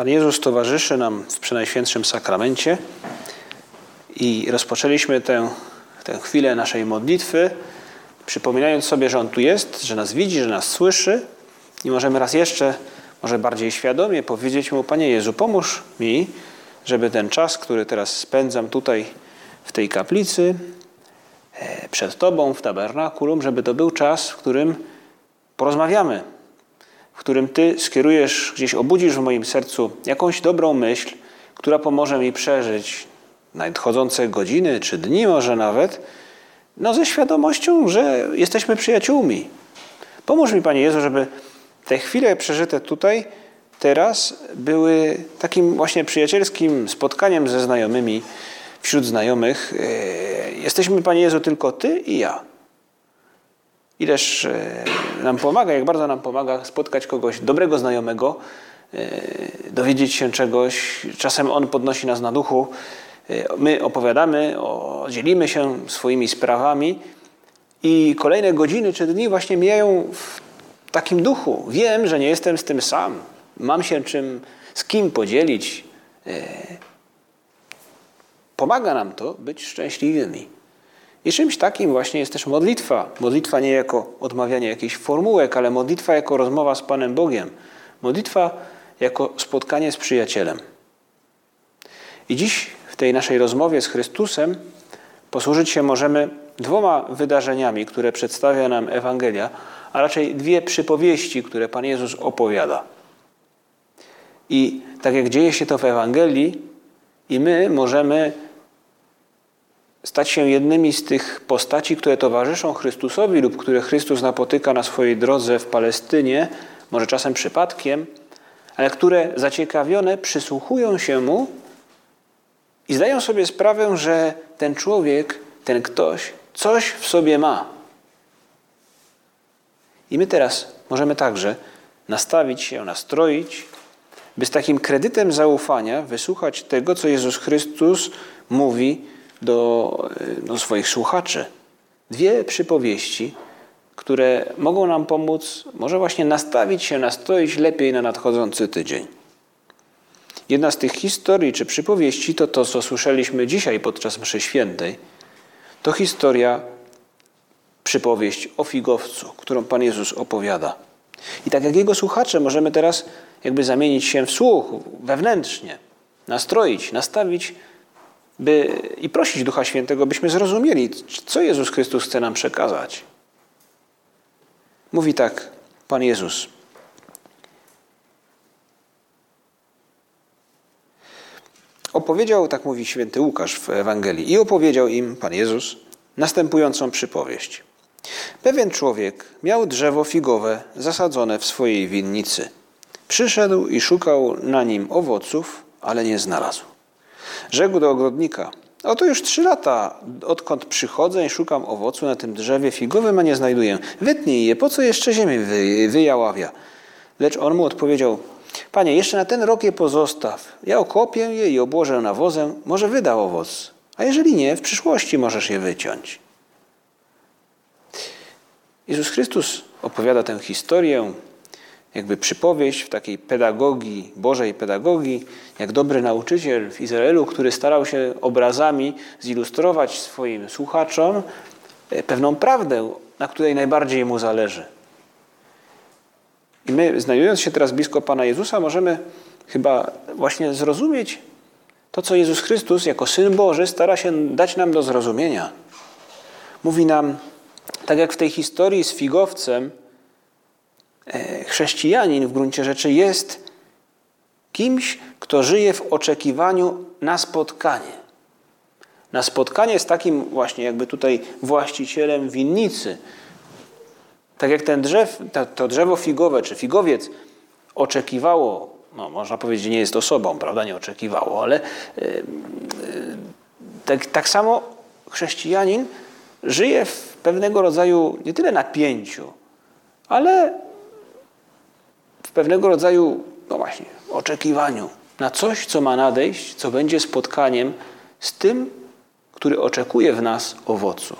Pan Jezus towarzyszy nam w Przenajświętszym Sakramencie i rozpoczęliśmy tę, tę chwilę naszej modlitwy, przypominając sobie, że On tu jest, że nas widzi, że nas słyszy i możemy raz jeszcze, może bardziej świadomie powiedzieć Mu, Panie Jezu, pomóż mi, żeby ten czas, który teraz spędzam tutaj w tej kaplicy, e, przed Tobą, w tabernakulum, żeby to był czas, w którym porozmawiamy którym Ty skierujesz, gdzieś obudzisz w moim sercu jakąś dobrą myśl, która pomoże mi przeżyć nadchodzące godziny czy dni może nawet, no ze świadomością, że jesteśmy przyjaciółmi. Pomóż mi, Panie Jezu, żeby te chwile przeżyte tutaj, teraz były takim właśnie przyjacielskim spotkaniem ze znajomymi, wśród znajomych. E, jesteśmy, Panie Jezu, tylko Ty i ja. Ileż e, nam pomaga, jak bardzo nam pomaga spotkać kogoś dobrego znajomego, e, dowiedzieć się czegoś. Czasem on podnosi nas na duchu. E, my opowiadamy, dzielimy się swoimi sprawami i kolejne godziny czy dni właśnie mijają w takim duchu. Wiem, że nie jestem z tym sam. Mam się czym, z kim podzielić. Pomaga nam to być szczęśliwymi. I czymś takim właśnie jest też modlitwa. Modlitwa nie jako odmawianie jakichś formułek, ale modlitwa jako rozmowa z Panem Bogiem. Modlitwa jako spotkanie z przyjacielem. I dziś w tej naszej rozmowie z Chrystusem posłużyć się możemy dwoma wydarzeniami, które przedstawia nam Ewangelia, a raczej dwie przypowieści, które Pan Jezus opowiada. I tak jak dzieje się to w Ewangelii, i my możemy stać się jednymi z tych postaci, które towarzyszą Chrystusowi lub które Chrystus napotyka na swojej drodze w Palestynie, może czasem przypadkiem, ale które zaciekawione przysłuchują się Mu i zdają sobie sprawę, że ten człowiek, ten ktoś coś w sobie ma. I my teraz możemy także nastawić się, nastroić, by z takim kredytem zaufania wysłuchać tego, co Jezus Chrystus mówi do, do swoich słuchaczy. Dwie przypowieści, które mogą nam pomóc, może właśnie nastawić się, nastroić lepiej na nadchodzący tydzień. Jedna z tych historii czy przypowieści to to, co słyszeliśmy dzisiaj podczas mszy świętej. To historia, przypowieść o figowcu, którą Pan Jezus opowiada. I tak jak Jego słuchacze możemy teraz jakby zamienić się w słuch wewnętrznie, nastroić, nastawić by, i prosić Ducha Świętego, byśmy zrozumieli, co Jezus Chrystus chce nam przekazać. Mówi tak Pan Jezus. Opowiedział, tak mówi święty Łukasz w Ewangelii, i opowiedział im Pan Jezus następującą przypowieść. Pewien człowiek miał drzewo figowe zasadzone w swojej winnicy. Przyszedł i szukał na nim owoców, ale nie znalazł. Rzekł do ogrodnika: Oto już trzy lata, odkąd przychodzę i szukam owocu na tym drzewie figowym, a nie znajduję. Wytnij je, po co jeszcze ziemię wy, wyjaławia? Lecz on mu odpowiedział: Panie, jeszcze na ten rok je pozostaw. Ja okopię je i obłożę nawozem, może wyda owoc. A jeżeli nie, w przyszłości możesz je wyciąć. Jezus Chrystus opowiada tę historię jakby przypowieść w takiej pedagogii, Bożej pedagogii, jak dobry nauczyciel w Izraelu, który starał się obrazami zilustrować swoim słuchaczom e, pewną prawdę, na której najbardziej mu zależy. I my, znajdując się teraz blisko Pana Jezusa, możemy chyba właśnie zrozumieć to, co Jezus Chrystus jako Syn Boży stara się dać nam do zrozumienia. Mówi nam, tak jak w tej historii z figowcem, chrześcijanin w gruncie rzeczy jest kimś, kto żyje w oczekiwaniu na spotkanie. Na spotkanie z takim właśnie jakby tutaj właścicielem winnicy. Tak jak ten drzew, to drzewo figowe czy figowiec oczekiwało no, można powiedzieć, nie jest osobą, prawda, nie oczekiwało, ale tak, tak samo chrześcijanin żyje w pewnego rodzaju nie tyle napięciu, ale w pewnego rodzaju, no właśnie, oczekiwaniu na coś, co ma nadejść, co będzie spotkaniem z tym, który oczekuje w nas owocu.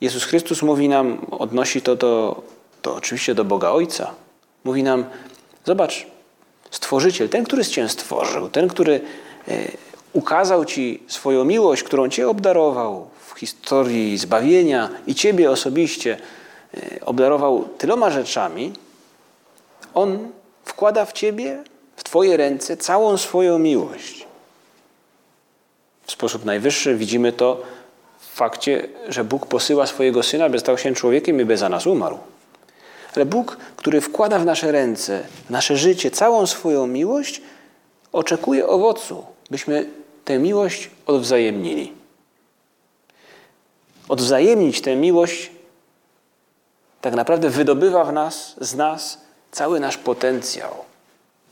Jezus Chrystus mówi nam, odnosi to do, to oczywiście do Boga Ojca. Mówi nam, zobacz, Stworzyciel, ten, który Cię stworzył, ten, który e, ukazał Ci swoją miłość, którą Cię obdarował w historii zbawienia i Ciebie osobiście obdarował tyloma rzeczami, On wkłada w Ciebie, w Twoje ręce całą swoją miłość. W sposób najwyższy widzimy to w fakcie, że Bóg posyła swojego Syna, by stał się człowiekiem i by za nas umarł. Ale Bóg, który wkłada w nasze ręce, w nasze życie całą swoją miłość, oczekuje owocu, byśmy tę miłość odwzajemnili. Odwzajemnić tę miłość tak naprawdę wydobywa w nas, z nas cały nasz potencjał,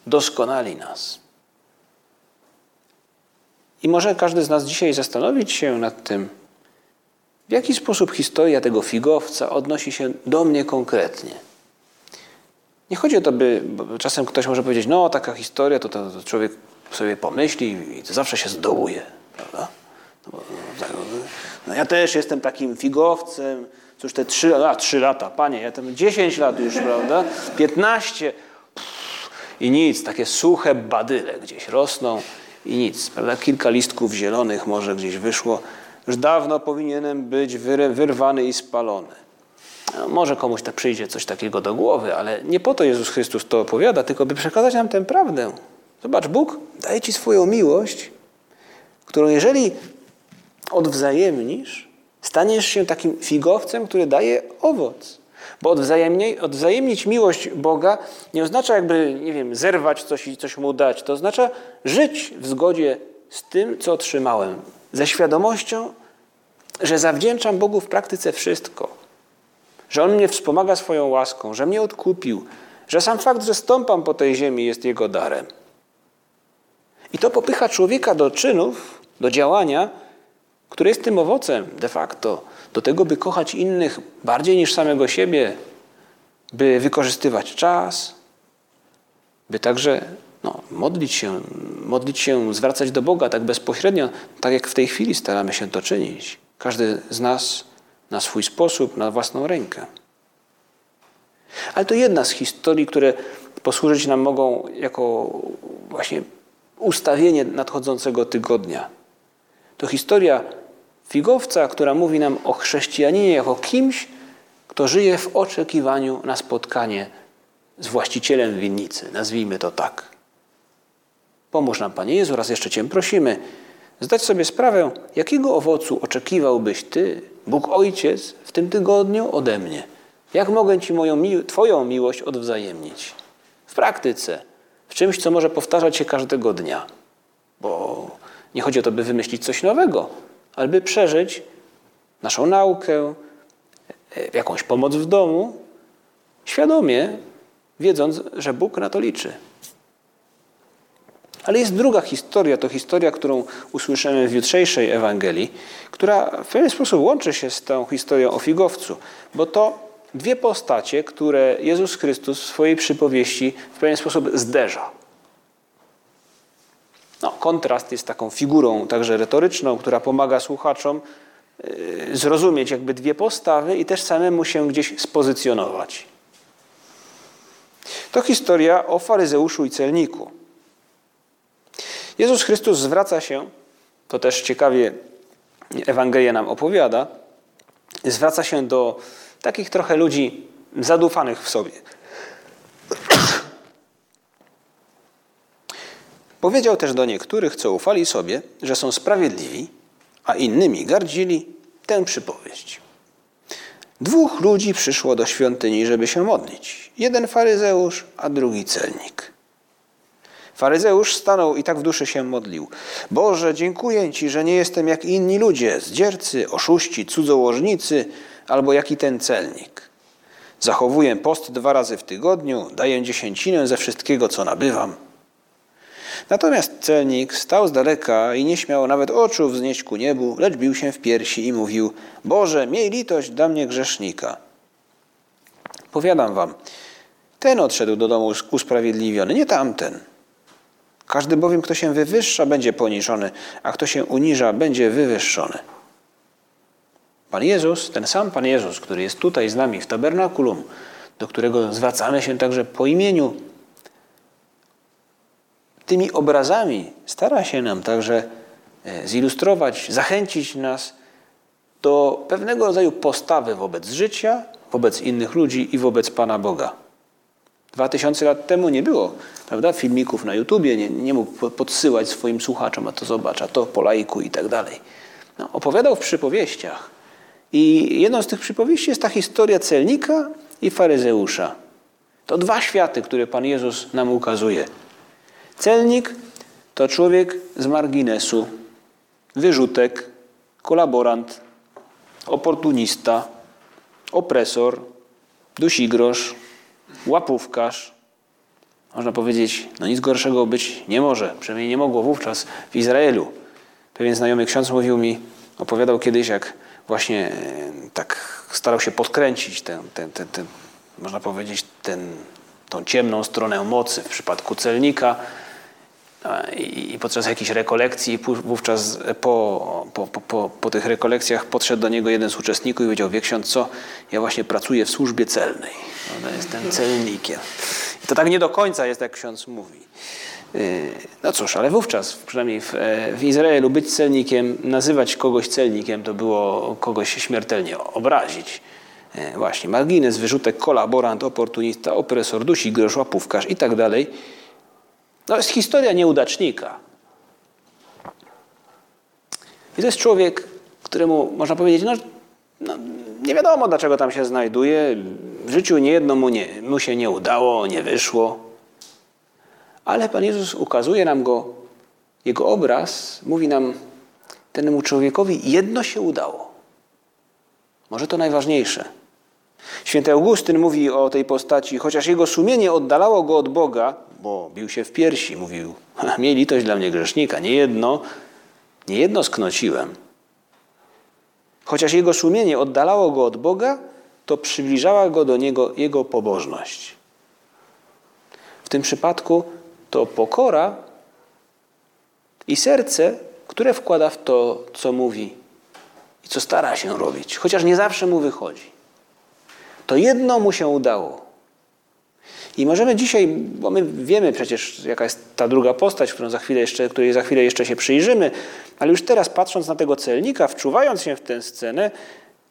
doskonali nas. I może każdy z nas dzisiaj zastanowić się nad tym, w jaki sposób historia tego figowca odnosi się do mnie konkretnie. Nie chodzi o to, by czasem ktoś może powiedzieć, no taka historia, to, to, to człowiek sobie pomyśli i to zawsze się zdołuje, prawda? No, no, no, ja też jestem takim figowcem, cóż te trzy, a, trzy lata, panie, ja tam dziesięć lat już, prawda? Piętnaście i nic, takie suche badyle gdzieś rosną i nic, prawda? Kilka listków zielonych może gdzieś wyszło. Już dawno powinienem być wyrwany i spalony. No, może komuś tak przyjdzie coś takiego do głowy, ale nie po to Jezus Chrystus to opowiada, tylko by przekazać nam tę prawdę. Zobacz, Bóg daje Ci swoją miłość, którą jeżeli odwzajemnisz, staniesz się takim figowcem, który daje owoc. Bo odwzajemnić miłość Boga nie oznacza jakby, nie wiem, zerwać coś i coś mu dać. To oznacza żyć w zgodzie z tym, co otrzymałem. Ze świadomością, że zawdzięczam Bogu w praktyce wszystko. Że On mnie wspomaga swoją łaską, że mnie odkupił, że sam fakt, że stąpam po tej ziemi jest Jego darem. I to popycha człowieka do czynów, do działania, które jest tym owocem de facto, do tego, by kochać innych bardziej niż samego siebie, by wykorzystywać czas, by także no, modlić się, modlić się, zwracać do Boga tak bezpośrednio, tak jak w tej chwili staramy się to czynić. Każdy z nas na swój sposób, na własną rękę. Ale to jedna z historii, które posłużyć nam mogą jako właśnie ustawienie nadchodzącego tygodnia. To historia figowca, która mówi nam o chrześcijaninie jako kimś, kto żyje w oczekiwaniu na spotkanie z właścicielem winnicy. Nazwijmy to tak. Pomóż nam, Panie Jezu, raz jeszcze Cię prosimy, zdać sobie sprawę, jakiego owocu oczekiwałbyś Ty, Bóg Ojciec, w tym tygodniu ode mnie. Jak mogę Ci moją, Twoją miłość odwzajemnić? W praktyce, w czymś, co może powtarzać się każdego dnia. Bo nie chodzi o to, by wymyślić coś nowego, ale by przeżyć naszą naukę, e, jakąś pomoc w domu, świadomie, wiedząc, że Bóg na to liczy. Ale jest druga historia, to historia, którą usłyszymy w jutrzejszej Ewangelii, która w pewien sposób łączy się z tą historią o figowcu, bo to dwie postacie, które Jezus Chrystus w swojej przypowieści w pewien sposób zderza. No, kontrast jest taką figurą także retoryczną, która pomaga słuchaczom y, zrozumieć jakby dwie postawy i też samemu się gdzieś spozycjonować. To historia o faryzeuszu i celniku. Jezus Chrystus zwraca się, to też ciekawie Ewangelia nam opowiada, zwraca się do takich trochę ludzi zadufanych w sobie. Powiedział też do niektórych, co ufali sobie, że są sprawiedliwi, a innymi gardzili tę przypowieść. Dwóch ludzi przyszło do świątyni, żeby się modlić. Jeden faryzeusz, a drugi celnik. Faryzeusz stanął i tak w duszy się modlił. Boże, dziękuję Ci, że nie jestem jak inni ludzie, zdziercy, oszuści, cudzołożnicy albo jaki ten celnik. Zachowuję post dwa razy w tygodniu, daję dziesięcinę ze wszystkiego, co nabywam. Natomiast celnik stał z daleka i nie śmiał nawet oczu wznieść ku niebu, lecz bił się w piersi i mówił: Boże, miej litość dla mnie grzesznika. Powiadam wam, ten odszedł do domu usprawiedliwiony, nie tamten. Każdy bowiem, kto się wywyższa, będzie poniżony, a kto się uniża, będzie wywyższony. Pan Jezus, ten sam Pan Jezus, który jest tutaj z nami w tabernakulum, do którego zwracamy się także po imieniu, tymi obrazami stara się nam także e, zilustrować, zachęcić nas do pewnego rodzaju postawy wobec życia, wobec innych ludzi i wobec Pana Boga. Dwa tysiące lat temu nie było prawda, filmików na YouTubie, nie, nie mógł podsyłać swoim słuchaczom, a to zobacz, a to po laiku i tak dalej. No, opowiadał w przypowieściach. I jedną z tych przypowieści jest ta historia celnika i faryzeusza. To dwa światy, które Pan Jezus nam ukazuje. Celnik to człowiek z marginesu, wyrzutek, kolaborant, oportunista, opresor, dusigrosz, łapówkarz. Można powiedzieć, no nic gorszego być nie może. Przynajmniej nie mogło wówczas w Izraelu. Pewien znajomy ksiądz mówił mi, opowiadał kiedyś, jak właśnie e, tak starał się podkręcić ten, ten, ten, ten można powiedzieć, ten, tą ciemną stronę mocy w przypadku celnika. I podczas jakichś rekolekcji, wówczas po, po, po, po, tych rekolekcjach podszedł do niego jeden z uczestników i powiedział, wie ksiądz co, ja właśnie pracuję w służbie celnej. No, jestem celnikiem. I to tak nie do końca jest, jak ksiądz mówi. Y, no cóż, ale wówczas, przynajmniej w, e, w Izraelu, być celnikiem, nazywać kogoś celnikiem, to było kogoś śmiertelnie obrazić. E, właśnie, margines, wyrzutek, kolaborant, oportunista, opresor, dusi, grosz, łapówkarz i tak dalej. No jest historia nieudacznika. I to jest człowiek, któremu można powiedzieć, no, no nie wiadomo dlaczego tam się znajduje. W życiu niejedno mu, nie, mu się nie udało, nie wyszło. Ale Pan Jezus ukazuje nam go, jego obraz, mówi nam, temu człowiekowi jedno się udało. Może to najważniejsze. Święty Augustyn mówi o tej postaci, chociaż jego sumienie oddalało go od Boga, bo bił się w piersi, mówił, miej litość dla mnie grzesznika, nie jedno, nie jedno sknociłem. Chociaż jego sumienie oddalało go od Boga, to przybliżała go do niego jego pobożność. W tym przypadku to pokora i serce, które wkłada w to, co mówi i co stara się robić, chociaż nie zawsze mu wychodzi. To jedno mu się udało. I możemy dzisiaj, bo my wiemy przecież, jaka jest ta druga postać, którą za chwilę jeszcze, której za chwilę jeszcze się przyjrzymy, ale już teraz patrząc na tego celnika, wczuwając się w tę scenę,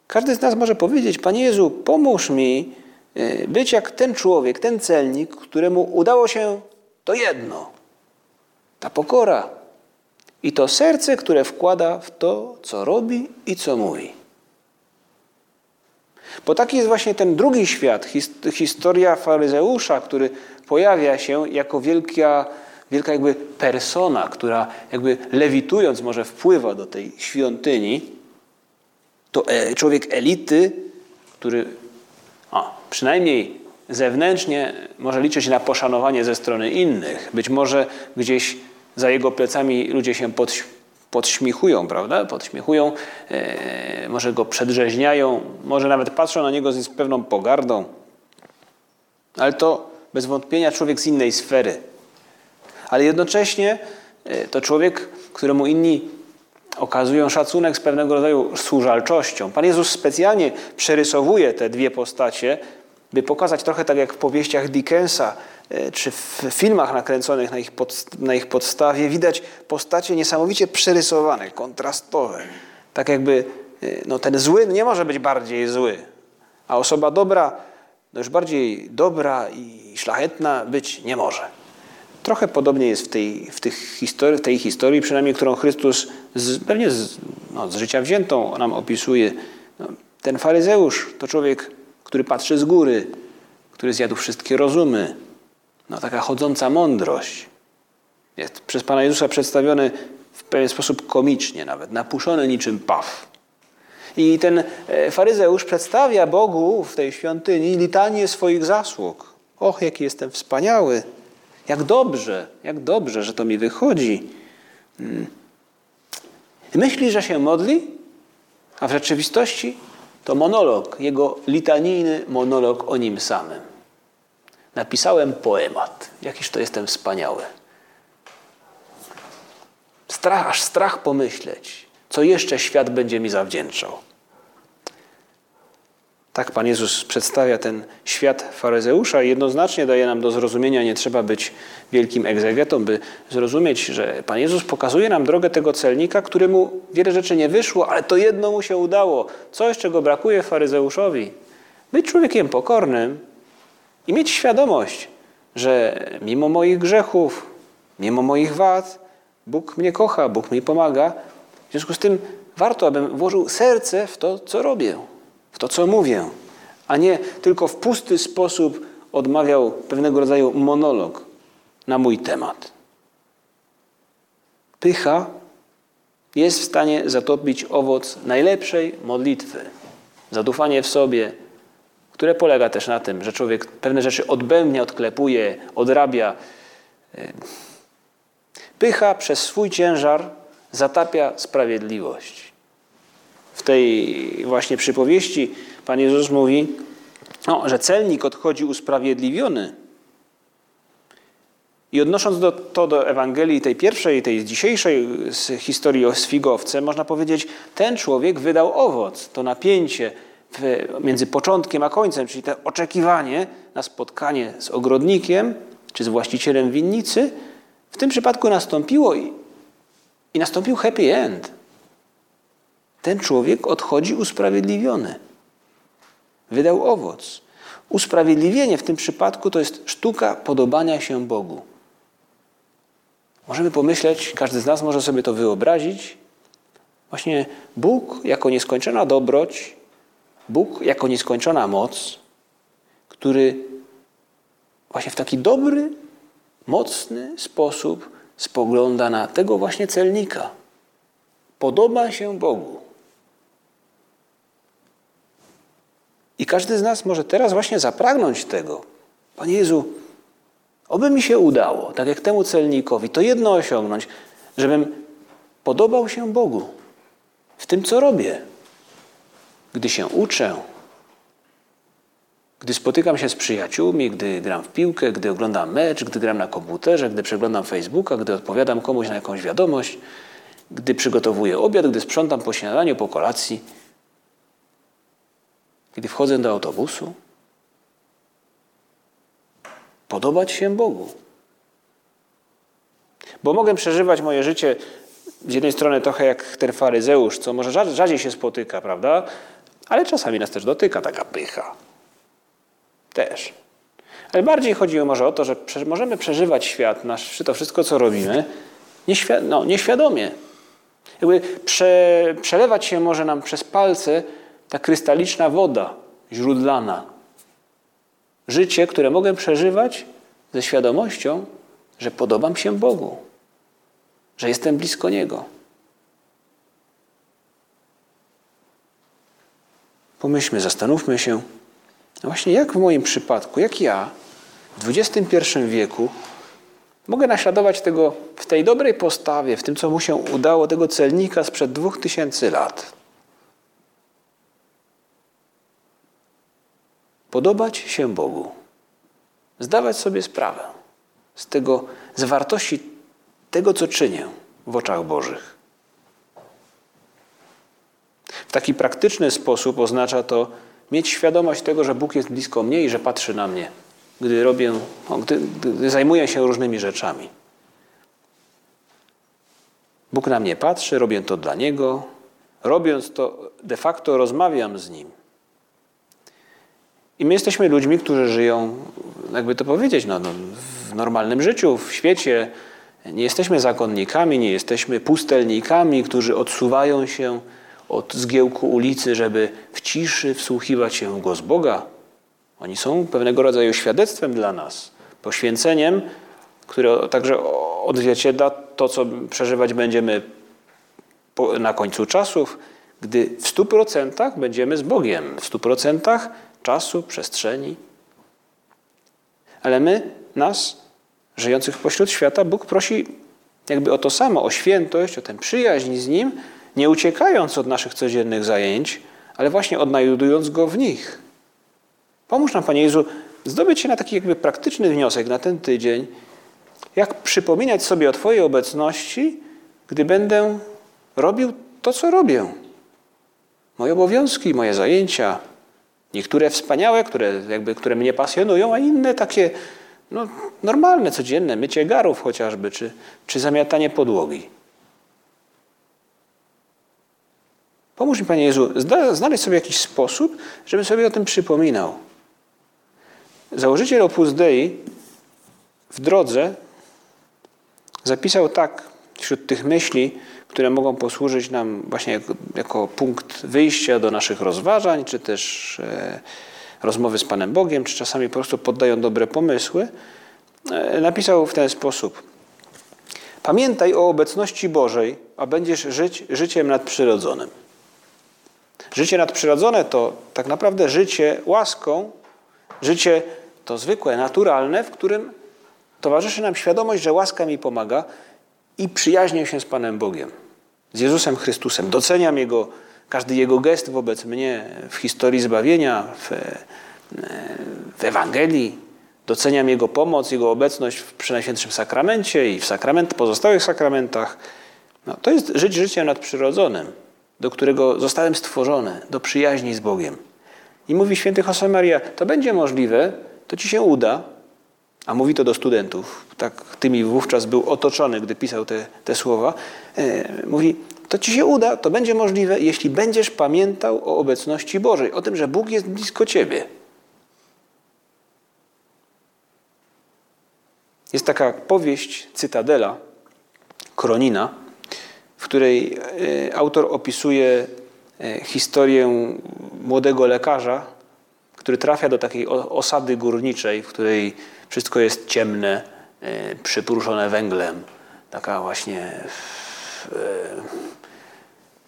każdy z nas może powiedzieć: Panie Jezu, pomóż mi e, być jak ten człowiek, ten celnik, któremu udało się to jedno. Ta pokora i to serce, które wkłada w to, co robi i co mówi. Bo taki jest właśnie ten drugi świat, historia faryzeusza, który pojawia się jako wielka, wielka jakby persona, która jakby lewitując może wpływa do tej świątyni. To e, człowiek elity, który a, przynajmniej zewnętrznie może liczyć na poszanowanie ze strony innych. Być może gdzieś za jego plecami ludzie się pod, podśmiechują, prawda? Podśmiechują, e, może go przedrzeźniają, może nawet patrzą na niego z pewną pogardą. Ale to bez wątpienia człowiek z innej sfery. Ale jednocześnie e, to człowiek, któremu inni okazują szacunek z pewnego rodzaju służalczością. Pan Jezus specjalnie przerysowuje te dwie postacie, by pokazać trochę tak jak w powieściach Dickensa, czy w filmach nakręconych na ich, pod, na ich podstawie widać postacie niesamowicie przerysowane, kontrastowe. Tak jakby e, no, ten zły nie może być bardziej zły, a osoba dobra no już bardziej dobra i szlachetna być nie może. Trochę podobnie jest w tej, w tych historii, w tej historii, przynajmniej którą Chrystus z, pewnie z, no, z życia wziętą nam opisuje. No, ten faryzeusz to człowiek, który patrzy z góry, który zjadł wszystkie rozumy, no, taka chodząca mądrość. Jest przez Pana Jezusa przedstawiony w pewien sposób komicznie nawet, napuszony niczym paw. I ten e, faryzeusz przedstawia Bogu w tej świątyni litanię swoich zasług. Och, jaki jestem wspaniały. Jak dobrze, jak dobrze, że to mi wychodzi. Hmm. Myśli, że się modli, a w rzeczywistości to monolog, jego litanijny monolog o nim samym. Napisałem poemat. Jakiż to jestem wspaniały. Strach, aż strach pomyśleć, co jeszcze świat będzie mi zawdzięczał. Tak Pan Jezus przedstawia ten świat faryzeusza i jednoznacznie daje nam do zrozumienia, nie trzeba być wielkim egzegetą, by zrozumieć, że Pan Jezus pokazuje nam drogę tego celnika, któremu wiele rzeczy nie wyszło, ale to jedno mu się udało. Coś, czego brakuje faryzeuszowi. Być człowiekiem pokornym i mieć świadomość, że mimo moich grzechów, mimo moich wad, Bóg mnie kocha, Bóg mi pomaga. W związku z tym warto, abym włożył serce w to, co robię w to, co mówię, a nie tylko w pusty sposób odmawiał pewnego rodzaju monolog na mój temat. Pycha jest w stanie zatopić owoc najlepszej modlitwy. Zadufanie w sobie, które polega też na tym, że człowiek pewne rzeczy odbębnia, odklepuje, odrabia. Pycha przez swój ciężar zatapia sprawiedliwość. W tej właśnie przypowieści Pan Jezus mówi, no, że celnik odchodzi usprawiedliwiony. I odnosząc do, to do Ewangelii tej pierwszej, tej dzisiejszej z historii o Sfigowce, można powiedzieć, ten człowiek wydał owoc. To napięcie w, między początkiem a końcem, czyli to oczekiwanie na spotkanie z ogrodnikiem czy z właścicielem winnicy, w tym przypadku nastąpiło i, i nastąpił happy end ten człowiek odchodzi usprawiedliwiony. Wydał owoc. Usprawiedliwienie w tym przypadku to jest sztuka podobania się Bogu. Możemy pomyśleć, każdy z nas może sobie to wyobrazić. Właśnie Bóg jako nieskończona dobroć, Bóg jako nieskończona moc, który właśnie w taki dobry, mocny sposób spogląda na tego właśnie celnika. Podoba się Bogu. I każdy z nas może teraz właśnie zapragnąć tego. Panie Jezu, oby mi się udało, tak jak temu celnikowi, to jedno osiągnąć, żebym podobał się Bogu w tym, co robię. Gdy się uczę, gdy spotykam się z przyjaciółmi, gdy gram w piłkę, gdy oglądam mecz, gdy gram na komputerze, gdy przeglądam Facebooka, gdy odpowiadam komuś na jakąś wiadomość, gdy przygotowuję obiad, gdy sprzątam po śniadaniu, po kolacji, kiedy wchodzę do autobusu, podobać się Bogu. Bo mogę przeżywać moje życie z jednej strony trochę jak ten faryzeusz, co może rzadziej się spotyka, prawda? Ale czasami nas też dotyka taka pycha. Też. Ale bardziej chodzi może o to, że możemy przeżywać świat, nasz, to wszystko, co robimy, nieświ no, nieświadomie. Jakby prze, przelewać się może nam przez palce ta krystaliczna woda źródlana. Życie, które mogę przeżywać ze świadomością, że podobam się Bogu, że jestem blisko Niego. Pomyślmy, zastanówmy się, no właśnie jak w moim przypadku, jak ja w XXI wieku mogę naśladować tego w tej dobrej postawie, w tym, co mu się udało, tego celnika sprzed dwóch tysięcy lat. Podobać się Bogu. Zdawać sobie sprawę z tego, z wartości tego, co czynię w oczach Bożych. W taki praktyczny sposób oznacza to mieć świadomość tego, że Bóg jest blisko mnie i że patrzy na mnie, gdy robię, gdy, gdy zajmuję się różnymi rzeczami. Bóg na mnie patrzy, robię to dla Niego. Robiąc to, de facto rozmawiam z Nim. I my jesteśmy ludźmi, którzy żyją, jakby to powiedzieć, no, no, w normalnym życiu, w świecie. Nie jesteśmy zakonnikami, nie jesteśmy pustelnikami, którzy odsuwają się od zgiełku ulicy, żeby w ciszy wsłuchiwać się w głos Boga. Oni są pewnego rodzaju świadectwem dla nas, poświęceniem, które także odzwierciedla to, co przeżywać będziemy na końcu czasów, gdy w stu procentach będziemy z Bogiem, w stu procentach czasu, przestrzeni. Ale my, nas, żyjących pośród świata, Bóg prosi jakby o to samo, o świętość, o tę przyjaźń z Nim, nie uciekając od naszych codziennych zajęć, ale właśnie odnajdując Go w nich. Pomóż nam, Panie Jezu, zdobyć się na taki jakby praktyczny wniosek na ten tydzień, jak przypominać sobie o Twojej obecności, gdy będę robił to, co robię. Moje obowiązki, moje zajęcia, niektóre wspaniałe, które, jakby, które mnie pasjonują, a inne takie no, normalne, codzienne, mycie garów chociażby, czy, czy zamiatanie podłogi. Pomóż mi, Panie Jezu, znaleźć sobie jakiś sposób, żebym sobie o tym przypominał. Założyciel Opus Dei w drodze zapisał tak wśród tych myśli, które mogą posłużyć nam właśnie jako, jako punkt wyjścia do naszych rozważań, czy też e, rozmowy z Panem Bogiem, czy czasami po prostu poddają dobre pomysły, e, napisał w ten sposób. Pamiętaj o obecności Bożej, a będziesz żyć życiem nadprzyrodzonym. Życie nadprzyrodzone to tak naprawdę życie łaską, życie to zwykłe, naturalne, w którym towarzyszy nam świadomość, że łaska mi pomaga i przyjaźnię się z Panem Bogiem, z Jezusem Chrystusem. Doceniam Jego, każdy Jego gest wobec mnie w historii zbawienia, w, w Ewangelii. Doceniam Jego pomoc, Jego obecność w Przenajświętszym Sakramencie i w sakrament, pozostałych sakramentach. No, to jest żyć życiem nadprzyrodzonym, do którego zostałem stworzony, do przyjaźni z Bogiem. I mówi święty Josemaria, to będzie możliwe, to ci się uda, a mówi to do studentów, tak tymi wówczas był otoczony, gdy pisał te, te słowa, e, mówi, to ci się uda, to będzie możliwe, jeśli będziesz pamiętał o obecności Bożej, o tym, że Bóg jest blisko ciebie. Jest taka powieść Cytadela, Kronina, w której e, autor opisuje e, historię młodego lekarza, który trafia do takiej osady górniczej, w której wszystko jest ciemne, e, przyprószone węglem. Taka właśnie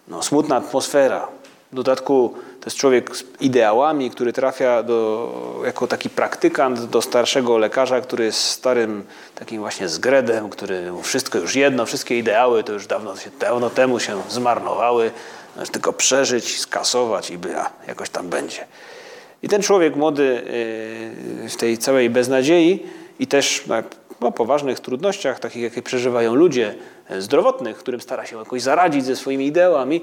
no, smutna atmosfera. W dodatku to jest człowiek z ideałami, który trafia do, jako taki praktykant do starszego lekarza, który jest starym takim właśnie zgredem, który wszystko już jedno, wszystkie ideały to już dawno, dawno temu się zmarnowały. Należy tylko przeżyć, skasować i by, a, jakoś tam będzie. I ten człowiek młody yy, w tej całej beznadziei i też no, poważnych trudnościach, takich jakie przeżywają ludzie zdrowotnych, którym stara się jakoś zaradzić ze swoimi ideałami,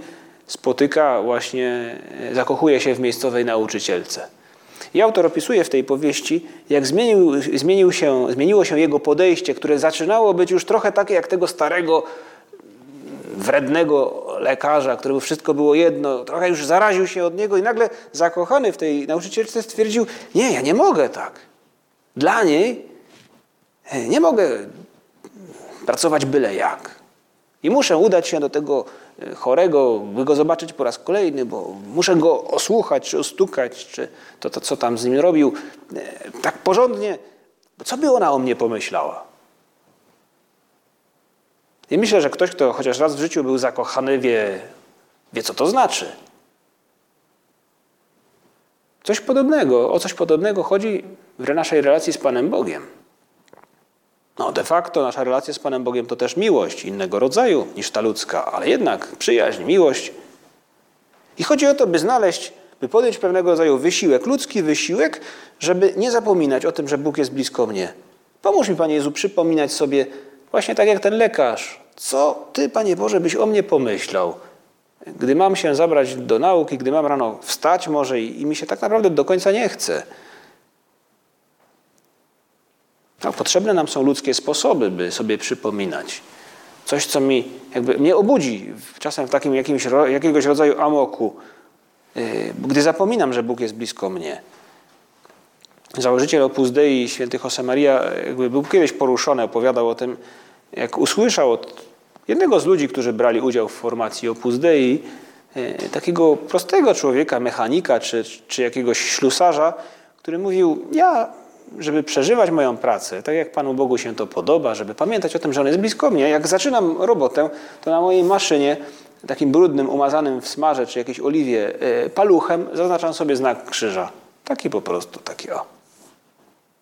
spotyka właśnie, yy, zakochuje się w miejscowej nauczycielce. I autor opisuje w tej powieści, jak zmienił, zmienił się, zmieniło się jego podejście, które zaczynało być już trochę takie jak tego starego wrednego lekarza, któremu wszystko było jedno, trochę już zaraził się od niego i nagle zakochany w tej nauczycielce stwierdził, nie, ja nie mogę tak. Dla niej e, nie mogę pracować byle jak. I muszę udać się do tego e, chorego, by go zobaczyć po raz kolejny, bo muszę go osłuchać, czy ostukać, czy to, to co tam z nim robił, e, tak porządnie. Co by ona o mnie pomyślała? I myślę, że ktoś, kto chociaż raz w życiu był zakochany, wie, wie co to znaczy. Coś podobnego, o coś podobnego chodzi w naszej relacji z Panem Bogiem. No, de facto nasza relacja z Panem Bogiem to też miłość innego rodzaju niż ta ludzka, ale jednak przyjaźń, miłość. I chodzi o to, by znaleźć, by podjąć pewnego rodzaju wysiłek, ludzki wysiłek, żeby nie zapominać o tym, że Bóg jest blisko mnie. Pomóż mi, Panie Jezu, przypominać sobie Właśnie tak jak ten lekarz. Co Ty, Panie Boże, byś o mnie pomyślał? Gdy mam się zabrać do nauki, gdy mam rano wstać może i, i mi się tak naprawdę do końca nie chce. No, potrzebne nam są ludzkie sposoby, by sobie przypominać. Coś, co mi jakby mnie obudzi, czasem w takim jakimś, jakiegoś rodzaju amoku, y, gdy zapominam, że Bóg jest blisko mnie. Założyciel Opus Dei, święty Josemaria, jakby był kiedyś poruszony, opowiadał o tym, jak usłyszał od jednego z ludzi, którzy brali udział w formacji Opus Dei, e, takiego prostego człowieka, mechanika czy, czy jakiegoś ślusarza, który mówił, ja, żeby przeżywać moją pracę, tak jak Panu Bogu się to podoba, żeby pamiętać o tym, że On jest blisko mnie, jak zaczynam robotę, to na mojej maszynie takim brudnym, umazanym w smarze czy jakiejś oliwie e, paluchem, zaznaczam sobie znak krzyża. Taki po prostu, taki o.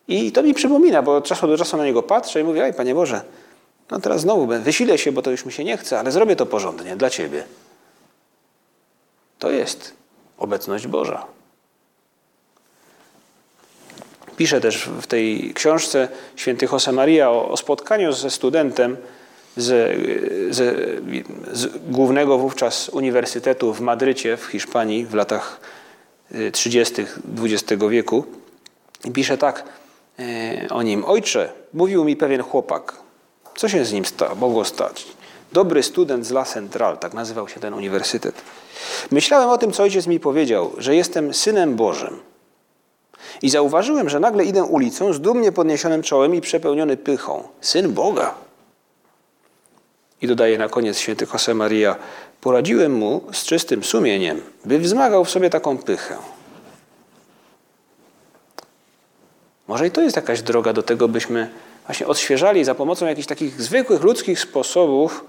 I to mi przypomina, bo od czasu do czasu na niego patrzę i mówię, aj Panie Boże, no teraz znowu wysilę się, bo to już mi się nie chce, ale zrobię to porządnie dla Ciebie. To jest obecność Boża. Pisze też w tej książce święty Josemaria o, o spotkaniu ze studentem z, z, z, głównego wówczas uniwersytetu w Madrycie w Hiszpanii w latach 30. XX wieku. I pisze tak e, o nim. Ojcze, mówił mi pewien chłopak. Co się z nim sta, mogło stać? Dobry student z La Central, tak nazywał się ten uniwersytet. Myślałem o tym, co ojciec mi powiedział, że jestem synem Bożym. I zauważyłem, że nagle idę ulicą z dumnie podniesionym czołem i przepełniony pychą. Syn Boga. I dodaje na koniec święty Josemaria, poradziłem mu z czystym sumieniem, by wzmagał w sobie taką pychę. Może i to jest jakaś droga do tego, byśmy właśnie odświeżali za pomocą jakichś takich zwykłych ludzkich sposobów,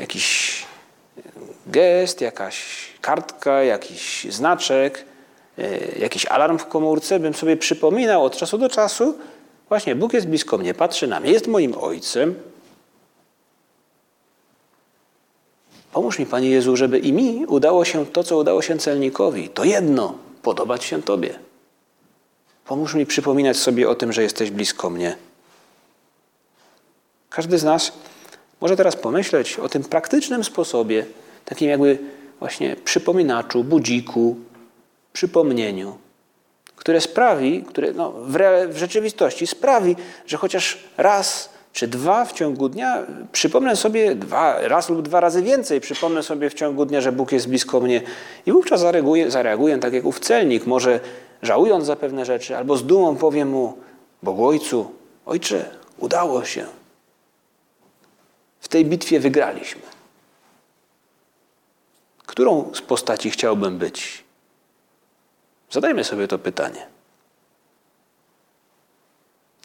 jakiś gest, jakaś kartka, jakiś znaczek, jakiś alarm w komórce, bym sobie przypominał od czasu do czasu, właśnie Bóg jest blisko mnie, patrzy na mnie, jest moim Ojcem. Pomóż mi, Panie Jezu, żeby i mi udało się to, co udało się celnikowi. To jedno, podobać się Tobie. Pomóż mi przypominać sobie o tym, że jesteś blisko mnie. Każdy z nas może teraz pomyśleć o tym praktycznym sposobie, takim jakby właśnie przypominaczu, budziku, przypomnieniu, które sprawi, które no, w, w rzeczywistości sprawi, że chociaż raz czy dwa w ciągu dnia przypomnę sobie dwa, raz lub dwa razy więcej, przypomnę sobie w ciągu dnia, że Bóg jest blisko mnie i wówczas zareaguję, zareaguję tak jak ów celnik, może żałując za pewne rzeczy, albo z dumą powiem mu, Bogu Ojcu, Ojcze, udało się. W tej bitwie wygraliśmy. Którą z postaci chciałbym być? Zadajmy sobie to pytanie.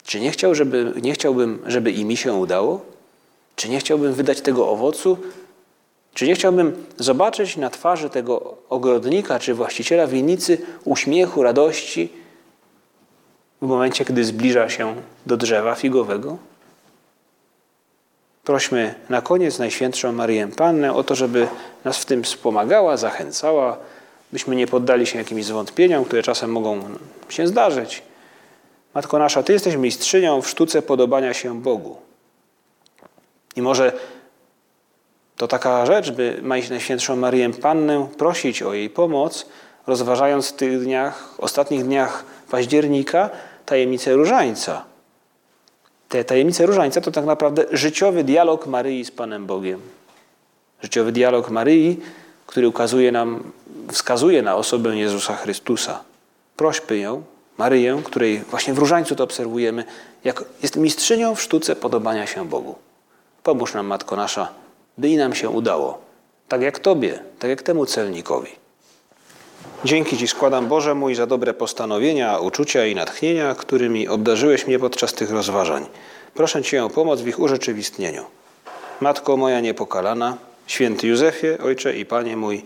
Czy nie, chciał, żeby, nie chciałbym, żeby i mi się udało? Czy nie chciałbym wydać tego owocu? Czy nie chciałbym zobaczyć na twarzy tego ogrodnika czy właściciela winnicy uśmiechu, radości w momencie, gdy zbliża się do drzewa figowego? Prośmy na koniec Najświętszą Marię Pannę o to, żeby nas w tym wspomagała, zachęcała, byśmy nie poddali się jakimś zwątpieniom, które czasem mogą się zdarzyć. Matko nasza, Ty jesteś mistrzynią w sztuce podobania się Bogu. I może to taka rzecz, by Najświętszą Marię Pannę prosić o jej pomoc, rozważając w tych dniach, ostatnich dniach października tajemnicę różańca. Te tajemnice różańca to tak naprawdę życiowy dialog Maryi z Panem Bogiem. Życiowy dialog Maryi, który ukazuje nam, wskazuje na osobę Jezusa Chrystusa. Prośmy ją, Maryję, której właśnie w różańcu to obserwujemy, jak jest mistrzynią w sztuce podobania się Bogu. Pomóż nam, Matko Nasza, by i nam się udało, tak jak Tobie, tak jak temu celnikowi. Dzięki Ci składam, Boże mój, za dobre postanowienia, uczucia i natchnienia, którymi obdarzyłeś mnie podczas tych rozważań. Proszę Cię o pomoc w ich urzeczywistnieniu. Matko moja niepokalana, święty Józefie, Ojcze i Panie mój,